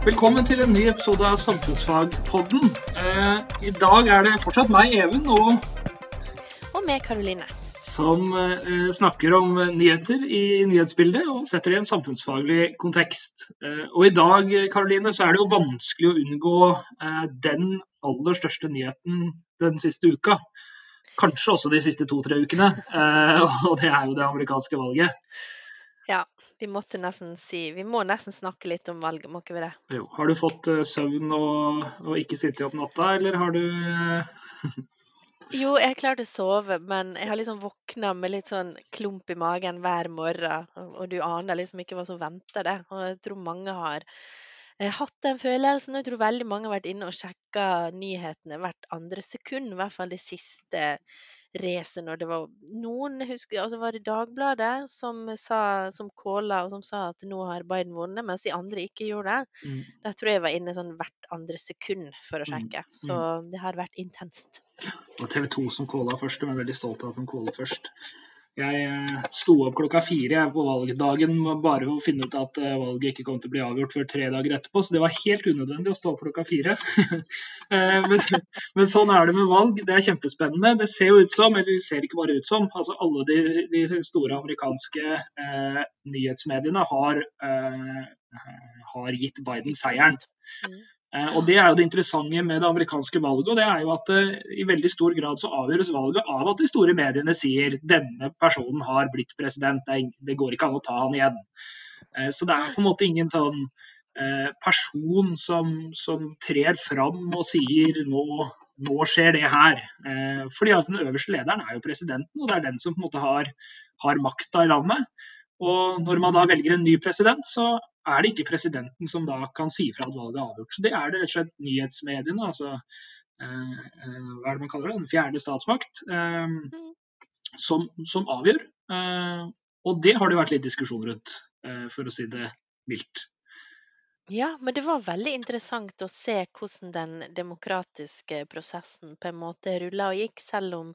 Velkommen til en ny episode av Samfunnsfagpodden. Eh, I dag er det fortsatt meg, Even, og Og med Karoline. som eh, snakker om nyheter i nyhetsbildet og setter det i en samfunnsfaglig kontekst. Eh, og i dag, Karoline, så er det jo vanskelig å unngå eh, den aller største nyheten den siste uka. Kanskje også de siste to-tre ukene, eh, og det er jo det amerikanske valget. Vi måtte nesten si Vi må nesten snakke litt om valget, må ikke vi det? Jo, har du fått eh, søvn og, og ikke sittet opp natta, eller har du eh, Jo, jeg klarte å sove, men jeg har liksom våkna med litt sånn klump i magen hver morgen. Og du aner liksom ikke hva som venter deg. Og jeg tror mange har hatt den følelsen. Jeg tror veldig mange har vært inne og sjekka nyhetene hvert andre sekund. I hvert fall det siste racet når det var noen jeg husker, altså var det Dagbladet som sa, som kåla og som sa at nå har Biden vunnet, mens de andre ikke gjorde det. mm. Der tror jeg jeg var inne sånn hvert andre sekund for å Mm, sjekke. Så det har vært intenst. Det var TV 2 som kåla først, jeg er veldig stolt av at de kåla først. Jeg eh, sto opp klokka fire på valgdagen bare for å finne ut at eh, valget ikke kom til å bli avgjort før tre dager etterpå, så det var helt unødvendig å stå opp klokka fire. Eh, men, sånn er det med valg. Det er kjempespennende. Det ser jo ut som, eller det ser ikke bare ut som, altså alle de, de store amerikanske eh, nyhetsmediene har, eh, har gitt Biden seieren. Eh, Og Det er jo det interessante med det amerikanske valget. og det er jo at eh, I veldig stor grad så avgjøres valget av at de store mediene sier denne personen har blitt president, det, går ikke an å ta han igjen. Eh, Så det er på en måte ingen sånn person som, som trer fram og sier nå, nå skjer det her. Fordi at den øverste lederen er jo presidenten, og det er den som på en måte har, har makta i landet. Og når man da velger en ny president, så er det ikke presidenten som da kan si fra at valget er avgjort. Så det er det rett og slett nyhetsmediene, altså eh, eh, hva er det man kaller det, den fjerde statsmakt, eh, som, som avgjør. Eh, og det har det vært litt diskusjon rundt, eh, for å si det mildt. Ja, men det var veldig interessant å se hvordan den demokratiske prosessen på en måte rulla og gikk, selv om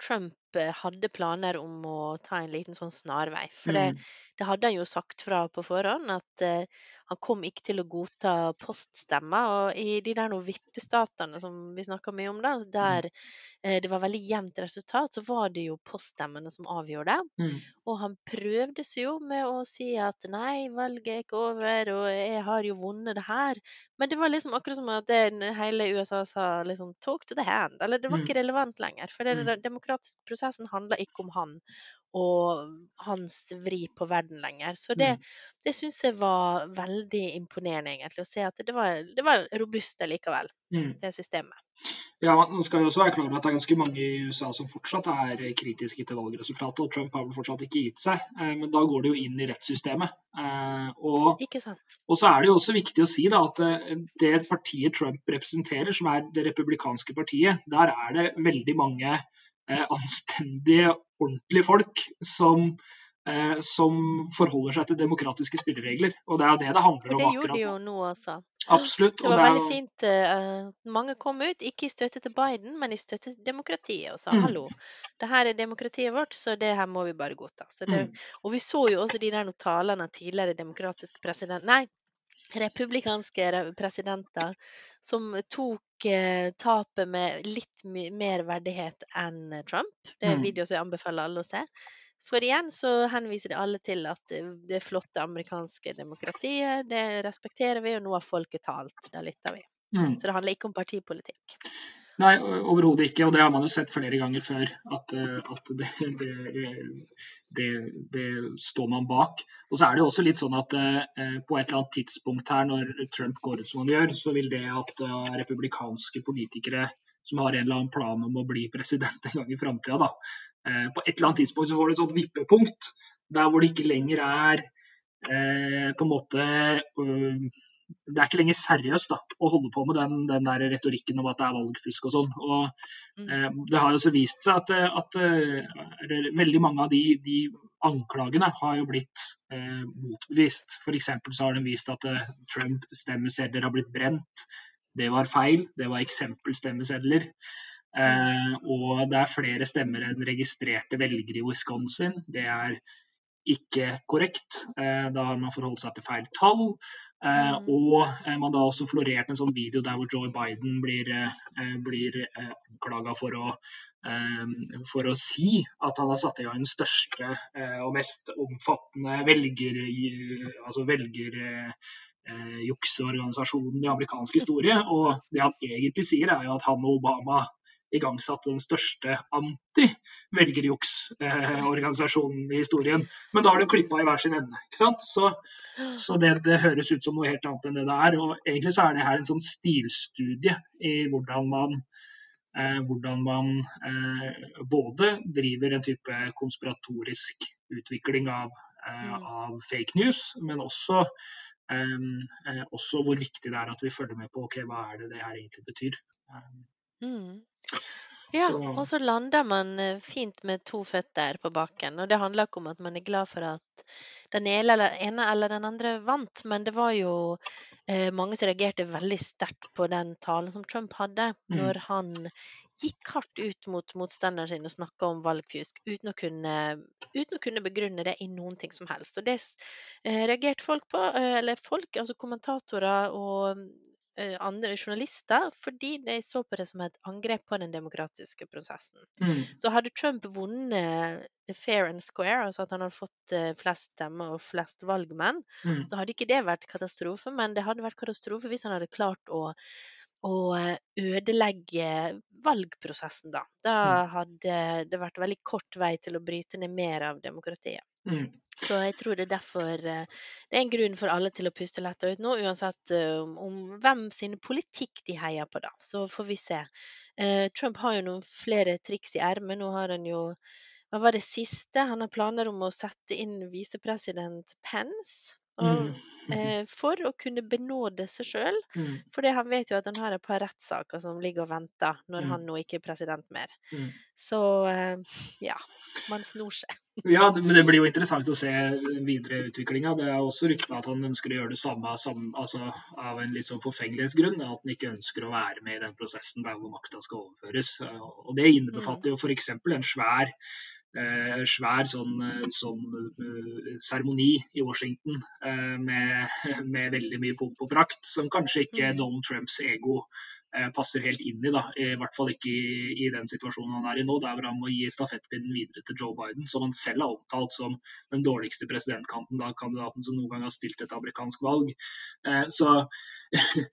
Trump hadde planer om å ta en liten sånn snarvei. For det, Mm. det hadde han jo sagt fra på forhånd, at uh, han kom ikke til å godta poststemmer. Og i de der vippestatene som vi snakka mye om, da, der uh, det var veldig jevnt resultat, så var det jo poststemmene som avgjorde. Mm. Og han prøvde seg jo med å si at nei, valget er ikke over, og jeg har jo vunnet det her. Men det var liksom akkurat som at det, hele USA sa liksom talk to the hand. Eller det var Mm. ikke relevant lenger. For den Mm. demokratiske prosessen handler ikke om han og hans vri på verden lenger. Så det, Mm. det syns jeg var veldig imponerende, egentlig, å se at det var, det var robust likevel, Mm. det systemet. Ja, man skal jo også være klar over at det er ganske mange i USA som fortsatt er kritiske til valgresultatet, og Trump har vel fortsatt ikke gitt seg. Eh, Men da går det jo inn i rettssystemet. Eh, Og? Og så er det jo også viktig å si da, at eh, det partiet Trump representerer, som er det republikanske partiet, der er det veldig mange anstendige, ordentlige folk som, eh, som forholder seg til demokratiske spilleregler. Og det er jo det det handler om det gjorde de jo nå også. Absolutt. Det var det veldig fint. eh, mange kom ut, ikke i støtte til Biden, men i støtte til demokratiet, og sa Mm. hallo, det her er demokratiet vårt, så det her må vi bare godta. Så det, Mm. Og vi så jo også de der talene av tidligere demokratiske president... Nei, republikanske presidenter som tok tapet med litt mer verdighet enn Trump. Det er Mm. video som jeg anbefaler alle å se. For igjen så henviser de alle til at eh, det flotte amerikanske demokratiet, det respekterer vi, og nå har folket talt. Da lytter vi. Mm. Så det handler ikke om partipolitikk. Nei, overhodet ikke. Og det har man jo sett flere ganger før. At, eh, at det, det, det, det står man bak. Og så er det jo også litt sånn at eh, på et eller annet tidspunkt her, når Trump går ut som han gjør, så vil det at eh, republikanske politikere som har en eller annen plan om å bli president en gang i framtida, da. Eh, på et eller annet tidspunkt så får du et sånt vippepunkt der hvor det ikke lenger er eh, på en måte Det er ikke lenger seriøst da, å holde på med den, den der retorikken om at det er valgfusk og sånn. Og Mm. eh, Det har jo også vist seg at, eh, at eh, veldig mange av de, de anklagene har jo blitt eh, motbevist. F.eks. så har de vist at eh, Trump-stemmesedler har blitt brent. Det var feil. Det var eksempelstemmesedler. Eh, og det er flere stemmer enn registrerte velgere i Wisconsin. Det er ikke korrekt. Da har man forholdt seg til feil tall. Mm. og man da også florert en sånn video der hvor Joe Biden blir, blir anklaga for for å si at han har satt i gang den største og mest omfattende velger, altså velger eh, jukseorganisasjonen i amerikansk historie. Og det han egentlig sier, er jo at han og Obama igangsatte den største anti-velgerjuksorganisasjonen i historien. Men da har du klippa i hver sin ende. ikke sant? Så, så det, det, høres ut som noe helt annet enn det det er. Og egentlig så er det her en sånn stilstudie i hvordan man eh, hvordan man eh, både driver en type konspiratorisk utvikling av, eh, mm. av fake news, men også Eh, også hvor viktig det er at vi følger med på okay, hva er det det her egentlig betyr. Mm. Ja, og så lander man eh, fint med to føtter på baken. Og det handler ikke om at man er glad for at den ene eller den andre vant, men det var jo eh, mange som reagerte veldig sterkt på den talen som Trump hadde, mm. når han gikk hardt ut mot motstanderen sin og snakka om valgfusk uten å, kunne, uten å, kunne, begrunne det i noen ting som helst. Og det eh, reagerte folk på, eh, eller folk, altså kommentatorer og andre journalister, fordi de så på det som et angrep på den demokratiske prosessen. Mm. Så hadde Trump vunnet fair and square, altså at han hadde fått flest stemmer og flest valgmenn, mm. så hadde ikke det vært katastrofe, men det hadde vært katastrofe hvis han hadde klart å å eh, ødelegge valgprosessen, da. Da mm. hadde det vært veldig kort vei til å bryte ned mer av demokratiet. Mm. Så jeg tror det er derfor eh, det er en grunn for alle til å puste lettere ut nå, uansett eh, om hvem sin politikk de heier på, da. Så får vi se. Trump har jo noen flere triks i ermet. Nå har han jo hva var det siste? Han har planer om å sette inn visepresident Pence. Og, mm. eh, for å kunne benåde seg sjøl. Mm. For han vet jo at han har et par rettssaker som ligger og venter når mm. han nå ikke er president mer. Mm. Så eh, ja, man snor seg. Ja, men det blir jo interessant å se videre utviklinga. Det er også rykta at han ønsker å gjøre det samme, samme altså, av en litt sånn forfengelighetsgrunn. At han ikke ønsker å være med i den prosessen der hvor makta skal overføres. Og Det innebefatter jo f.eks. en svær eh, svær sånn, eh, sånn uh, seremoni i Washington eh, med, med, veldig mye pomp og prakt, som kanskje ikke mm. Donald Trumps ego eh, passer helt inn i. da, I hvert fall ikke i, i, den situasjonen han er i nå, der hvor han må gi stafettpinnen videre til Joe Biden, som han selv har omtalt som den dårligste presidentkanten kandidaten som noen gang har stilt et amerikansk valg. Eh, så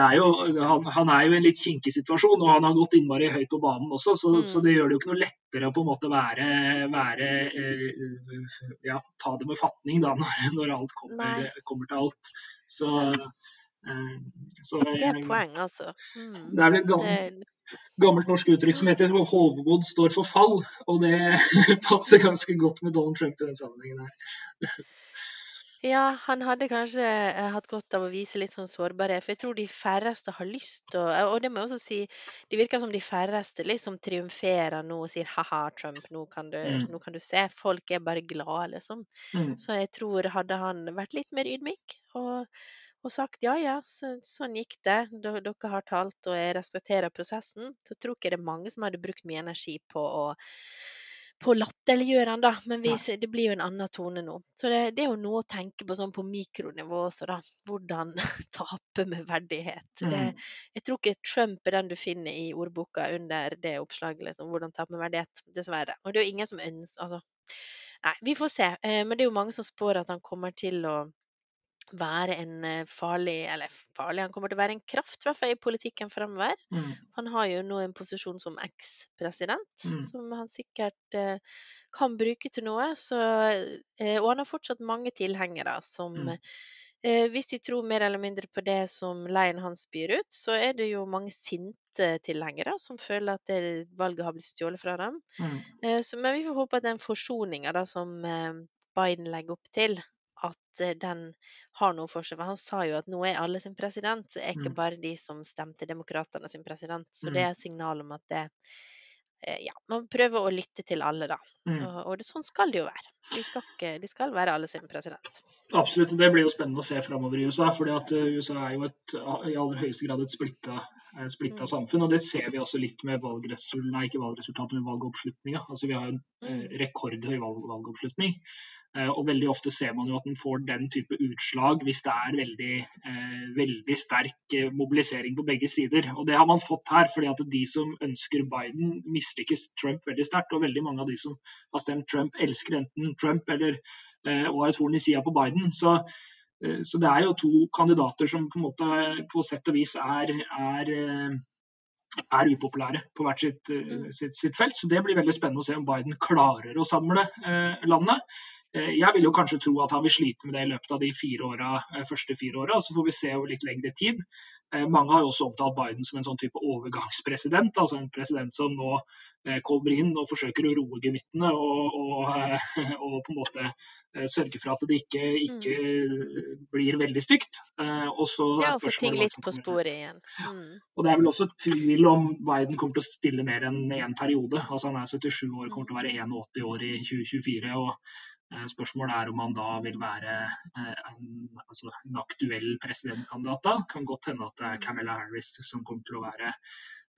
er jo, han, han, er jo i en litt kinkig situasjon, og han har gått innmari høyt på banen også, så, mm. så, det gjør det jo ikke noe lettere å på en måte være, være eh, ja, ta det med fatning da, når, når alt kommer, kommer, til alt. Så, eh, så Det er et poeng, altså. Mm. Det er vel et gammelt, gammelt norsk uttrykk som heter 'hovmod står for fall', og det passer ganske godt med Donald Trump i den sammenhengen her. Ja, han hadde kanskje eh, hatt godt av å vise litt sånn sårbarhet. For jeg tror de færreste har lyst til å Og det må jeg også si, det virker som de færreste liksom triumferer nå og sier ha-ha, Trump, nå kan, du, mm. nå kan du se. Folk er bare glade, liksom. Mm. Så jeg tror hadde han vært litt mer ydmyk og, og sagt ja ja, så, sånn gikk det, dere har talt og jeg respekterer prosessen, så tror ikke det er mange som hadde brukt mye energi på å på latterliggjøre han, da. Men vi, det blir jo en annen tone nå. Så det, det, er jo noe å tenke på sånn på mikronivå også, da. Hvordan tape med verdighet. Mm. Det, jeg tror ikke Trump er den du finner i ordboka under det oppslaget, liksom. Hvordan tape med verdighet. Dessverre. Og det er jo ingen som ønsker Altså. Nei, vi får se. Eh, men det er jo mange som spår at han kommer til å være en eh, farlig Eller farlig, han kommer til å være en kraft, i hvert fall i politikken fremover. Mm. Han har jo nå en posisjon som eks-president, mm. som han sikkert eh, kan bruke til noe. Så, eh, og han har fortsatt mange tilhengere som mm. eh, Hvis de tror mer eller mindre på det som leiren hans byr ut, så er det jo mange sinte tilhengere som føler at det valget har blitt stjålet fra dem. Mm. Eh, så, men vi får håpe at den forsoninga som eh, Biden legger opp til, at eh, den har noe for seg. For han sa jo at nå er alle sin president, det er ikke mm. bare de som stemte Demokratene sin president. Så det mm. er signal om at det eh, ja, man prøver å lytte til alle, da. Mm. Og, og det, sånn skal det jo være. De skal, ikke, de skal, være alle sin president. Absolutt. Det blir jo spennende å se framover i USA. For USA er jo et, i aller høyeste grad et splitta eh, splitta Mm. samfunn. Og det ser vi også litt med valgresultatet, nei, ikke valgresultatet, men valgoppslutninga. Altså, vi har en eh, Mm. rekordhøy valg valgoppslutning. Eh, og veldig ofte ser man jo at den får den type utslag hvis det er veldig, eh, veldig sterk eh, mobilisering på begge sider. Og det har man fått her, fordi at de som ønsker Biden, mislykkes Trump veldig sterkt. Og veldig mange av de som har stemt Trump, elsker enten Trump eller eh, og har et horn i sida på Biden. Så, så det er jo to kandidater som på en måte på sett og vis er, er er upopulære på hvert sitt, sitt, sitt felt. Så det blir veldig spennende å se om Biden klarer å samle eh, landet. Eh, Jeg vil jo kanskje tro at han vil slite med det i løpet av de fire åra, eh, første fire åra. Så får vi se over litt lengre tid. Eh, Mange har jo også omtalt Biden som en sånn type overgangspresident. Altså en president som nå kommer inn og forsøker å roe gemyttene og, og, og på en måte sørge for at det ikke, ikke blir veldig stygt. Og så Ja, og få ting litt på sporet igjen. Mm. og det er vel også tvil om Biden kommer til å stille mer enn én periode. Altså Han er 77 år, kommer til å være 81 år i 2024. og Spørsmålet er om han da vil være eh, en, altså, en aktuell presidentkandidat da. Kan godt hende at det er Camilla Harris som kommer til å være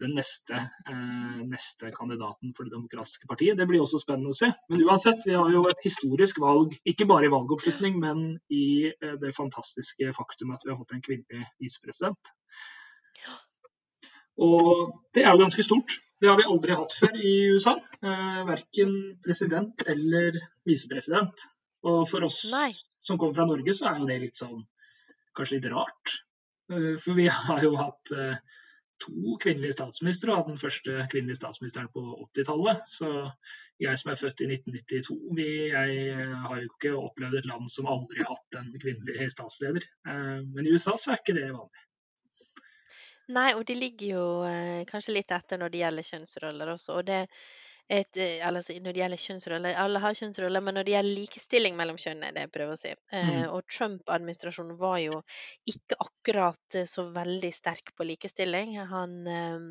den neste, eh, neste kandidaten for Det demokratiske partiet. Det blir også spennende å se. Men uansett, vi har jo et historisk valg, ikke bare i valgoppslutning, men i eh, det fantastiske faktum at vi har fått en kvinnelig visepresident. Og det er jo ganske stort. Det har vi aldri hatt før i USA. Eh, verken president eller visepresident. Og for oss Nei. som kommer fra Norge, så er jo det litt sånn kanskje litt rart. Eh, for vi har jo hatt eh, to kvinnelige statsministre, og den første kvinnelige statsministeren på 80-tallet. Så jeg som er født i 1992, vi, jeg har jo ikke opplevd et land som aldri har hatt en kvinnelig statsleder. Eh, Men i USA så er ikke det vanlig. Nei, og de ligger jo eh, kanskje litt etter når det gjelder kjønnsroller også. Og det et, eh, altså, når det gjelder kjønnsroller, alle har kjønnsroller, men når det gjelder likestilling mellom kjønn, er det jeg prøver å si. Eh, Mm. og Trump-administrasjonen var jo ikke akkurat eh, så veldig sterk på likestilling. Han eh,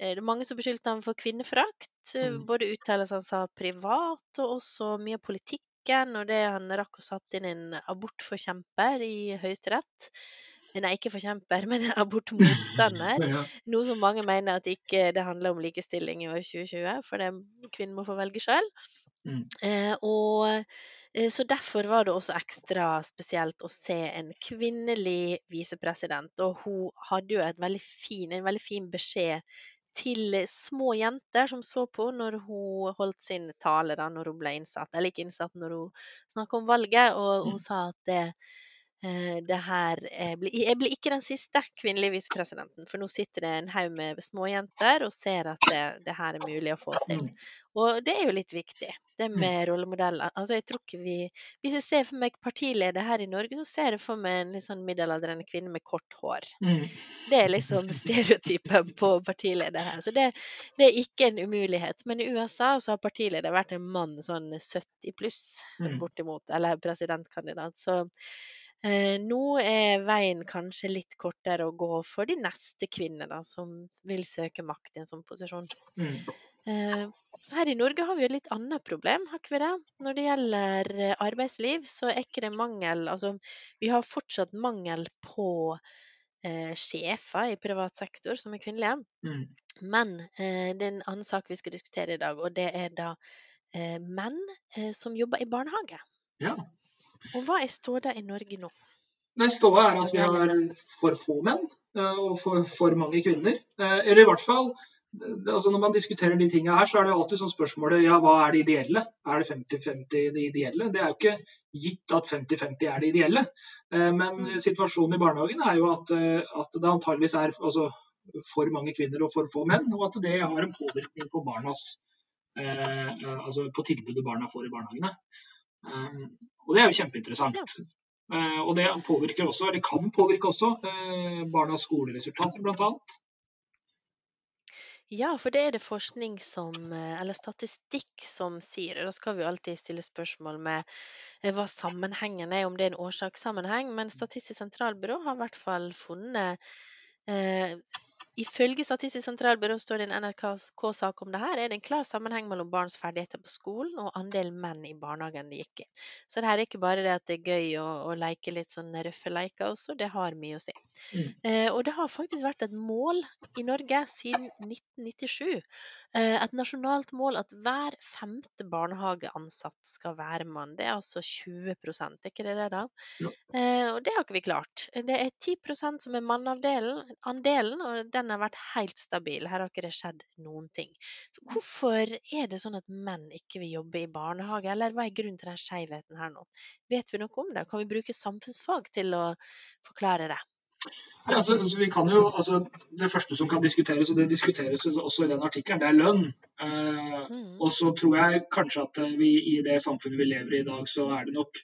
eh, Det er mange som beskyldte ham for kvinneforakt. eh, Mm. Både uttalelser han sa privat, og også mye av politikken. Og det han rakk å satt inn en abortforkjemper i Høyesterett. Nei, ikke forkjemper, men abortmotstander. Ja. Noe som mange mener at ikke det handler om likestilling i år 2020, for det, kvinnen må få velge sjøl. Mm. Eh, og eh, så derfor var det også ekstra spesielt å se en kvinnelig visepresident. Og hun hadde jo veldig fin, en veldig fin beskjed til små jenter som så på når hun holdt sin tale da når hun ble innsatt, eller ikke innsatt, når hun snakka om valget, og hun Mm. sa at det, det her eh, Jeg blir ikke den siste kvinnelige visepresidenten, for nå sitter det en haug med småjenter og ser at det, det her er mulig å få til. Mm. Og det er jo litt viktig, det Mm. med rollemodeller. Altså, jeg tror ikke vi Hvis jeg ser for meg partileder her i Norge, så ser jeg for meg en litt sånn middelaldrende kvinne med kort hår. Mm. Det er liksom stereotypen på partileder her. Så det, det er ikke en umulighet. Men i USA så har partileder vært en mann sånn 70 pluss, bortimot, eller presidentkandidat. Så eh, nå er veien kanskje litt kortere å gå for de neste kvinnene som vil søke makt i en sånn posisjon. Mm. Eh, Så her i Norge har vi et litt annet problem, har ikke vi det? Når det gjelder eh, arbeidsliv, så er ikke det mangel Altså, vi har fortsatt mangel på eh, sjefer i privat sektor som er kvinnelige. Mm. Men eh, det er en annen sak vi skal diskutere i dag, og det er da eh, menn eh, som jobber i barnehage. Ja. Og hva er ståa i Norge nå? Nei, ståa er at vi har for få menn eh, og for, for mange kvinner. Eh, Eller i hvert fall altså Når man diskuterer de tingene her, så er det alltid sånn spørsmålet ja, hva er det ideelle? Er det 50-50 det ideelle? Det er jo ikke gitt at 50-50 er det ideelle. Eh, Men Mm. situasjonen i barnehagen er jo at, at det antageligvis er altså, for mange kvinner og for få menn, og at det har en påvirkning på barnas eh, altså på tilbudet barna får i barnehagene. Eh, og det er jo kjempeinteressant. Eh, og det påvirker også, eller kan påvirke også, eh, barnas skoleresultater bl.a. Ja, for det er det forskning som, eh, eller statistikk som sier. og Da skal vi alltid stille spørsmål med hva sammenhengen er, om det er en årsakssammenheng. Men Statistisk sentralbyrå har i hvert fall funnet eh, Ifølge Statistisk sentralbyrå står det i en NRK-sak om det her, er det en klar sammenheng mellom barns ferdigheter på skolen og andelen menn i barnehagen de gikk i. Så det her er ikke bare det at det er gøy å, å leke litt sånn røffe leker også, det har mye å si. Mm. Eh, og det har faktisk vært et mål i Norge siden 1997. Eh, et nasjonalt mål at hver femte barnehageansatt skal være mann. Det er altså 20 er ikke det det, da? Eh, og det har ikke vi klart. Det er 10% som er mannandelen, andelen, og den har vært helt stabil. Her har ikke det skjedd noen ting. Så hvorfor er det sånn at menn ikke vil jobbe i barnehage, eller hva er grunnen til den skjevheten her nå? Vet vi noe om det? Kan vi bruke samfunnsfag til å forklare det? Ja, altså, altså, vi kan jo, altså, det første som kan diskuteres, og det diskuteres også i den artikkelen, det er lønn. Eh, Mm. og så tror jeg kanskje at vi i det samfunnet vi lever i i dag, så er det nok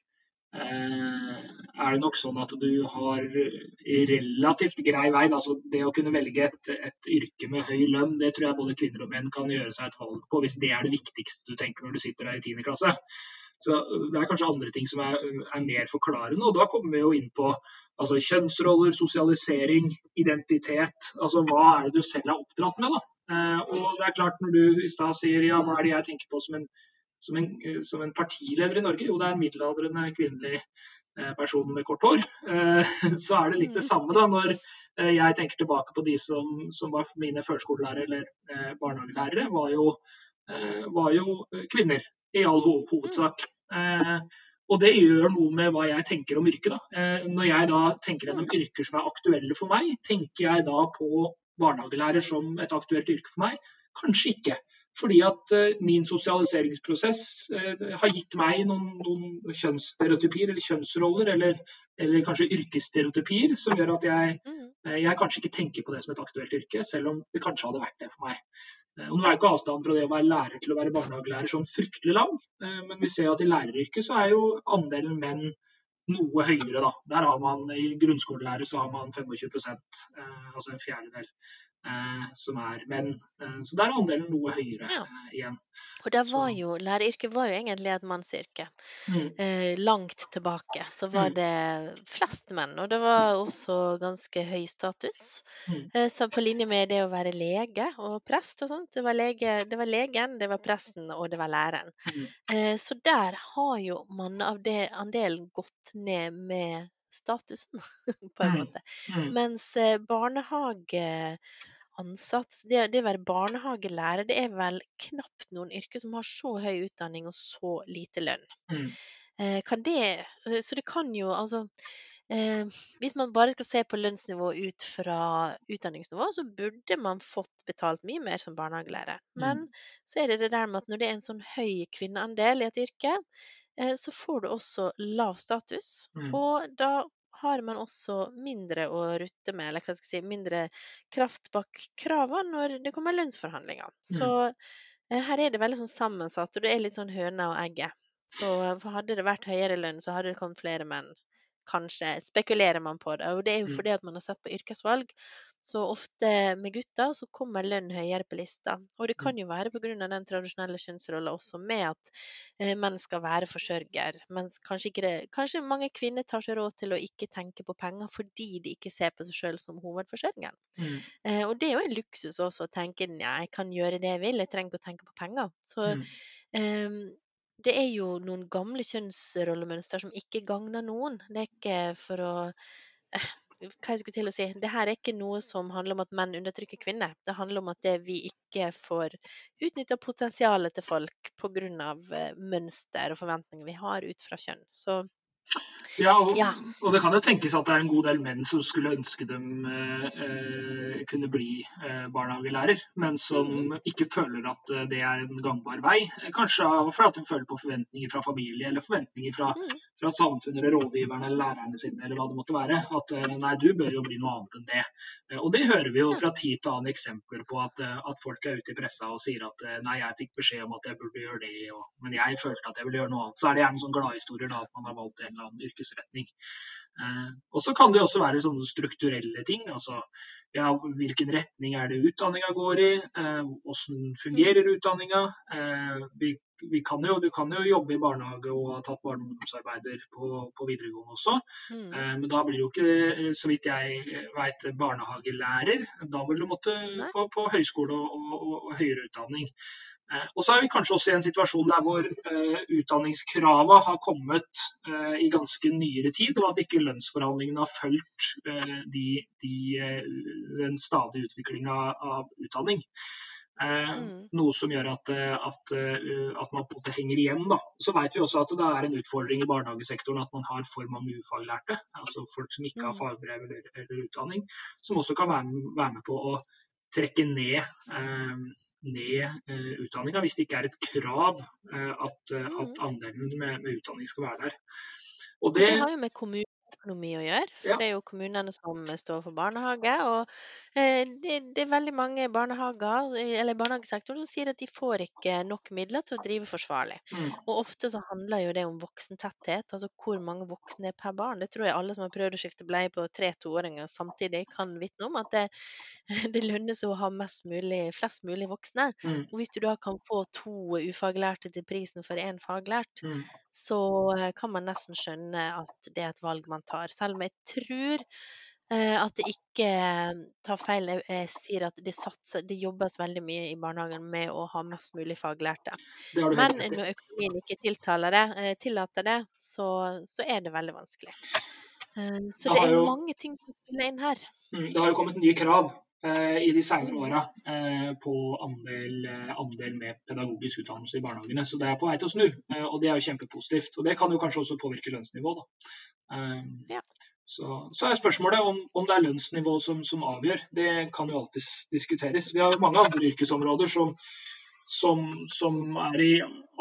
er det nok sånn at du har relativt grei vei. Altså, det å kunne velge et, et yrke med høy lønn, det tror jeg både kvinner og menn kan gjøre seg et valg på, hvis det er det viktigste du tenker når du sitter der i 10. klasse. Så Det er kanskje andre ting som er, er mer forklarende. og Da kommer vi jo inn på altså, kjønnsroller, sosialisering, identitet. altså Hva er det du selv er oppdratt med? da? Eh, og det er klart Når du i stad sier ja, hva er det jeg tenker på som en, som, en, som en partileder i Norge, jo det er en middelaldrende kvinnelig eh, person med kort hår. Eh, så er det litt det samme da når eh, jeg tenker tilbake på de som, som var mine førskolelærere eller eh, barnehagelærere, var jo, eh, var jo kvinner i all hovedsak. Eh, og det gjør noe med hva jeg tenker om yrket. Da. Eh, når jeg da tenker gjennom yrker som er aktuelle for meg, tenker jeg da på barnehagelærer som et aktuelt yrke for meg? Kanskje ikke. Fordi at uh, min sosialiseringsprosess uh, har gitt meg noen, noen kjønnsstereotypier eller kjønnsroller, eller, eller, kanskje yrkesstereotypier, som gjør at jeg, uh, jeg kanskje ikke tenker på det som et aktuelt yrke, selv om det kanskje hadde vært det for meg. Og Nå er ikke avstanden fra det å være lærer til å være barnehagelærer sånn fryktelig lang, men vi ser at i læreryrket så er jo andelen menn noe høyere. da. Der har man I grunnskolelærer så har man 25% altså en fjerdedel eh, som er menn. Eh, så der er andelen noe høyere Ja. eh, igjen. Og var jo, læreryrket var jo egentlig et mannsyrke. Mm. Eh, langt tilbake så var Mm. det flest menn, og det var også ganske høy status. Mm. Eh, så på linje med det å være lege og prest og sånt. Det var, lege, det var legen, det var presten og det var læreren. Mm. Eh, så der har jo manneandelen gått ned med statusen, på en Mm. måte. Mens eh, barnehageansatt, det, det å være barnehagelærer, det er vel knapt noen yrker som har så høy utdanning og så lite lønn. Mm. Eh, kan det Så det kan jo altså eh, Hvis man bare skal se på lønnsnivå ut fra utdanningsnivå, så burde man fått betalt mye mer som barnehagelærer. Men så er det det der med at når det er en sånn høy kvinneandel i et yrke, eh, så får du også lav status. Mm. Og da har man også mindre å rutte med, eller hva skal jeg si, mindre kraft bak kravene når det kommer lønnsforhandlinger. Så eh, her er det veldig sånn sammensatt, og det er litt sånn høna og egget. Så eh, hadde det vært høyere lønn, så hadde det kommet flere menn. Kanskje spekulerer man på det. Og det er jo Mm. fordi at man har sett på yrkesvalg. Så ofte med gutter så kommer lønn høyere på lista. Og det kan jo være pga. den tradisjonelle kjønnsrolla også, med at eh, menn skal være forsørger. Mens kanskje, ikke det, kanskje mange kvinner tar seg råd til å ikke tenke på penger fordi de ikke ser på seg sjøl som hovedforsørgeren. Mm. Eh, og det er jo en luksus også å tenke ja, jeg kan gjøre det jeg vil, jeg trenger ikke å tenke på penger. Så Mm. Ehm, det er jo noen gamle kjønnsrollemønster som ikke gagner noen. Det er ikke for å eh, Hva jeg skulle til å si? Det her er ikke noe som handler om at menn undertrykker kvinner. Det handler om at det vi ikke får utnytta potensialet til folk pga. mønster og forventninger vi har ut fra kjønn. Så Ja, og, Ja. og det kan jo tenkes at det er en god del menn som skulle ønske dem eh, eh, kunne bli eh, barnehagelærer, men som mm. ikke føler at eh, det er en gangbar vei. Kanskje fordi de føler på forventninger fra familie, eller forventninger fra, mm, fra samfunnet, eller rådgiverne, eller lærerne sine, eller hva det måtte være. At eh, nei, du bør jo bli noe annet enn det. Og det hører vi jo fra tid til annen eksempler på at, at folk er ute i pressa og sier at nei, jeg fikk beskjed om at jeg burde gjøre det, og, men jeg følte at jeg ville gjøre noe annet. Så er det gjerne sånne gladhistorier da, at man har valgt en eller annen yrkesretning. Eh, og så kan det også være sånne strukturelle ting. altså ja, Hvilken retning er det utdanninga går i? Eh, hvordan fungerer utdanninga? Eh, vi, vi kan jo, du kan jo jobbe i barnehage og ha tatt barne- og ungdomsarbeider på, på, videregående også. Mm. Eh, men da blir du jo ikke, så vidt jeg vet, barnehagelærer. Da vil du måtte på, på høyskole og, og, og, høyere utdanning. Eh, og så er vi kanskje også i en situasjon der hvor uh, utdanningskrava har kommet uh, i ganske nyere tid, og at ikke lønnsforhandlingene har fulgt uh, de, de, den stadige utviklinga av utdanning. Mm. Noe som gjør at, at, at, man på en måte henger igjen. Da. Så vet vi også at det er en utfordring i barnehagesektoren at man har for mange ufaglærte. Altså folk som ikke har mm. fagbrev eller, eller utdanning. Som også kan være, være med på å trekke ned, eh, ned eh, utdanninga hvis det ikke er et krav eh, at, mm. at andelen med, med, utdanning skal være der. Og det, det har jo med kommunen økonomi å gjøre. For ja. det er jo kommunene som står for barnehage. Og eh, det, det, er veldig mange barnehager, eller barnehagesektoren som sier at de får ikke nok midler til å drive forsvarlig. Mm. Og ofte så handler jo det om voksentetthet, altså hvor mange voksne er per barn. Det tror jeg alle som har prøvd å skifte bleie på tre toåringer samtidig kan vitne om. At det, det lønnes å ha mest mulig, flest mulig voksne. Mm. Og hvis du da kan få to ufaglærte til prisen for én faglært, mm så eh, kan man nesten skjønne at det er et valg man tar. Selv om jeg tror eh, at det ikke eh, tar feil jeg sier at det, satser, det, jobbes veldig mye i barnehagen med å ha mest mulig faglærte. Men når økonomien ikke det, tillater det, så, så, er det veldig vanskelig. Så det, det er jo, mange ting som spiller inn her. Mm, det har jo kommet nye krav Eh, i de senere åra eh, på andel, eh, andel, med pedagogisk utdannelse i barnehagene. Så det er på vei til å snu, og det er jo kjempepositivt. Og det kan jo kanskje også påvirke lønnsnivået. Ja. Så, så, er spørsmålet om, om, det er lønnsnivået som, som, avgjør. Det kan jo alltid diskuteres. Vi har mange andre yrkesområder som, som, som, er i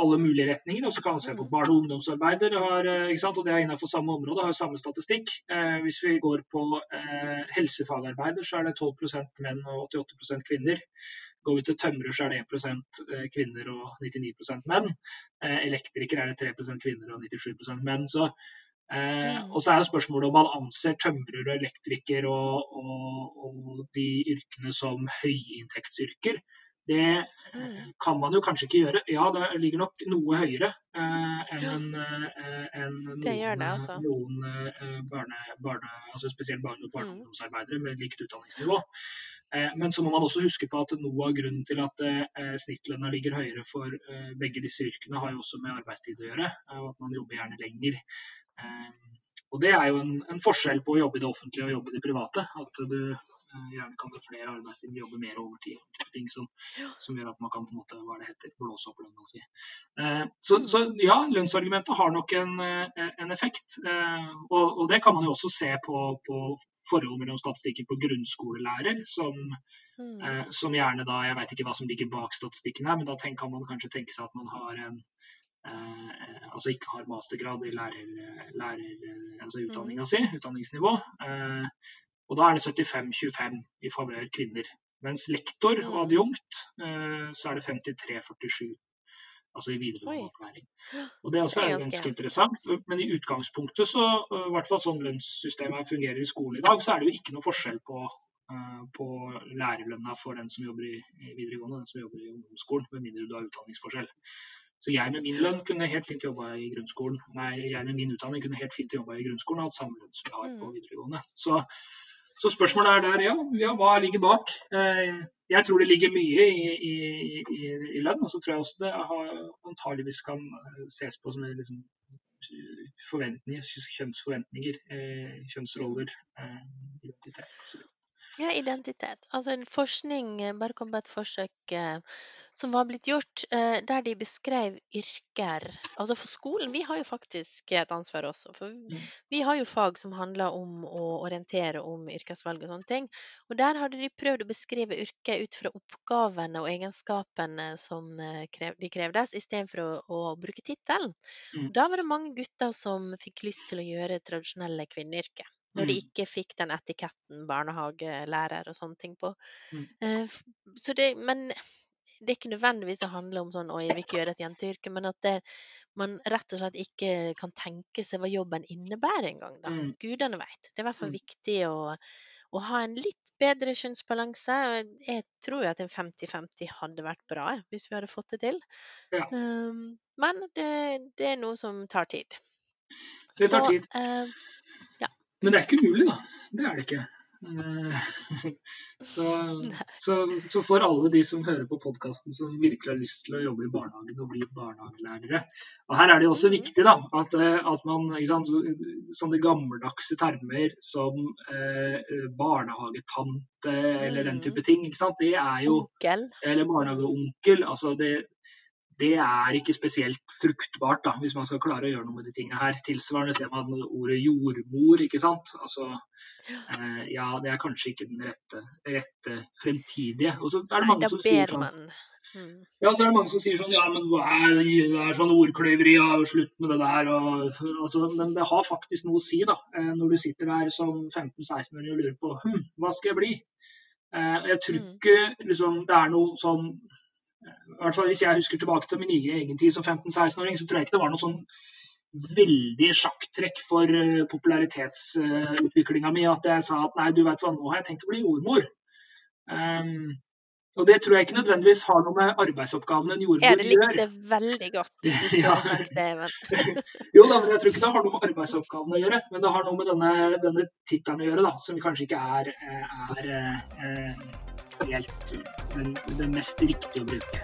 alle mulige retninger. og så kan man se på Barne- og ungdomsarbeider, har, eh, og det er innenfor samme område, har samme statistikk. Eh, hvis vi går på eh, helsefagarbeider, så er det 12% menn og 88% kvinner. Går vi til tømrer, så er det 1 eh, kvinner og 99 menn. Eh, elektriker er det 3% kvinner og 97 menn. så Eh, og så er jo spørsmålet om man anser tømrer og elektriker og, og, og de yrkene som høyinntektsyrker. Det mm. kan man jo kanskje ikke gjøre. Ja, det ligger nok noe høyere eh, enn eh, en noen, det, altså. noen eh, barne, barne, altså spesielt barne- og barneomsorgsarbeidere med likt utdanningsnivå. Eh, men så må man også huske på at noe av grunnen til at eh, snittlønna ligger høyere for eh, begge disse yrkene, har jo også med arbeidstid å gjøre, og at man jobber gjerne lenger. Og Det er jo en, en, forskjell på å jobbe i det offentlige og jobbe i det private. At du eh, gjerne kan flere arbeidstimer, jobbe mer overtid. ting som, som, gjør at man kan på en måte, hva det heter, blåse opp lønna si. Eh, så, så, ja, lønnsargumentet har nok en, eh, en effekt. Eh, og, og, det kan man jo også se på, på forholdet mellom statistikken på grunnskolelærer, som, mm. eh, som gjerne da Jeg vet ikke hva som ligger bak statistikken her, men da kan man kanskje tenke seg at man har en Eh, altså ikke har mastergrad i lærer, lærer altså mm. utdanninga si, utdanningsnivå. Eh, og da er det 75-25 i favør kvinner. Mens lektor og mm. adjunkt, eh, så er det 53-47. Altså i videregående opplæring. Og Det også er ganske interessant. Men i utgangspunktet, så, i hvert fall sånn lønnssystemet fungerer i skolen i dag, så er det jo ikke noe forskjell på, på lærerlønna for den som jobber i, i videregående og den som jobber i ungdomsskolen, med mindre du har utdanningsforskjell. Så jeg med min lønn kunne helt fint jobba i grunnskolen. Nei, jeg med min utdanning kunne helt fint jobba i grunnskolen og hatt samme lønn som jeg har på mm. videregående. Så, så, spørsmålet er der, ja, ja, hva ligger bak? Eh, jeg tror det ligger mye i, i, i, i lønn, og så tror jeg også det har, antageligvis kan eh, ses på som liksom, forventninger, kjønnsforventninger, eh, kjønnsroller, identitet. Ja, identitet. Altså en forskning, bare kom på et forsøk som var blitt gjort, eh, der de beskrev yrker Altså for skolen, vi har jo faktisk et ansvar også. For mm. vi har jo fag som handler om å orientere om yrkesvalg og sånne ting. Og der hadde de prøvd å beskrive yrket ut fra oppgavene og egenskapene som eh, de krevdes, istedenfor å, å bruke tittelen. Mm. Da var det mange gutter som fikk lyst til å gjøre tradisjonelle kvinneyrker når de mm. ikke fikk den etiketten barnehagelærer og sånne ting på. Mm. Uh, så det, men det er ikke nødvendigvis å handle om sånn Oi, jeg vil ikke gjøre et jenteyrke, men at det, man rett og slett ikke kan tenke seg hva jobben innebærer engang. Mm. Gudene veit. Det er i hvert fall mm. viktig å, å ha en litt bedre kjønnsbalanse. Jeg tror jo at en 50-50 hadde vært bra hvis vi hadde fått det til. Ja. Um, men det, det er noe som tar tid. Det tar Så, tid. ja. Men det er ikke umulig, da. Det er det ikke. Eh, Så, så, så for alle de som hører på podkasten som virkelig har lyst til å jobbe i barnehagen og bli barnehagelærere Og her er det jo også Mhm. viktig da, at, eh, at man ikke sant, Sånne gammeldagse termer som eh, barnehagetante eller den Mhm. type ting, ikke sant? det er jo onkel. Eller barnehageonkel. altså det det er ikke spesielt fruktbart da, hvis man skal klare å gjøre noe med de tingene her. Tilsvarende ser man ordet jordmor. ikke sant? Altså, eh, ja, Det er kanskje ikke den rette, rette fremtidige. Og så er det mange som sier sånn man. Mm. ja, så er det mange som sier sånn Ja, men hva er, det er sånn ordkløyveri, ja, slutt med det der. Og, altså, men det har faktisk noe å si, da. eh, Når du sitter der som 15-16-åring og lurer på hm, hva skal jeg bli? Eh, Jeg tror Mm. ikke liksom, det er noe sånn i hvert fall Hvis jeg husker tilbake til min egen tid som 15-16-åring, så tror jeg ikke det var noe sånn veldig sjakktrekk for uh, popularitetsutviklinga mi at jeg sa at nei, du vet hva, nå har jeg tenkt å bli jordmor. Um, og det tror jeg ikke nødvendigvis har noe med arbeidsoppgavene en jordmor Jeg likte gjør. det veldig godt hvis du Ja. hadde sagt det. Men. Jo da, men jeg tror ikke det har noe med arbeidsoppgavene å gjøre. Men det har noe med denne, denne tittelen å gjøre, da, som kanskje ikke er, er er helt den, den mest riktige å bruke.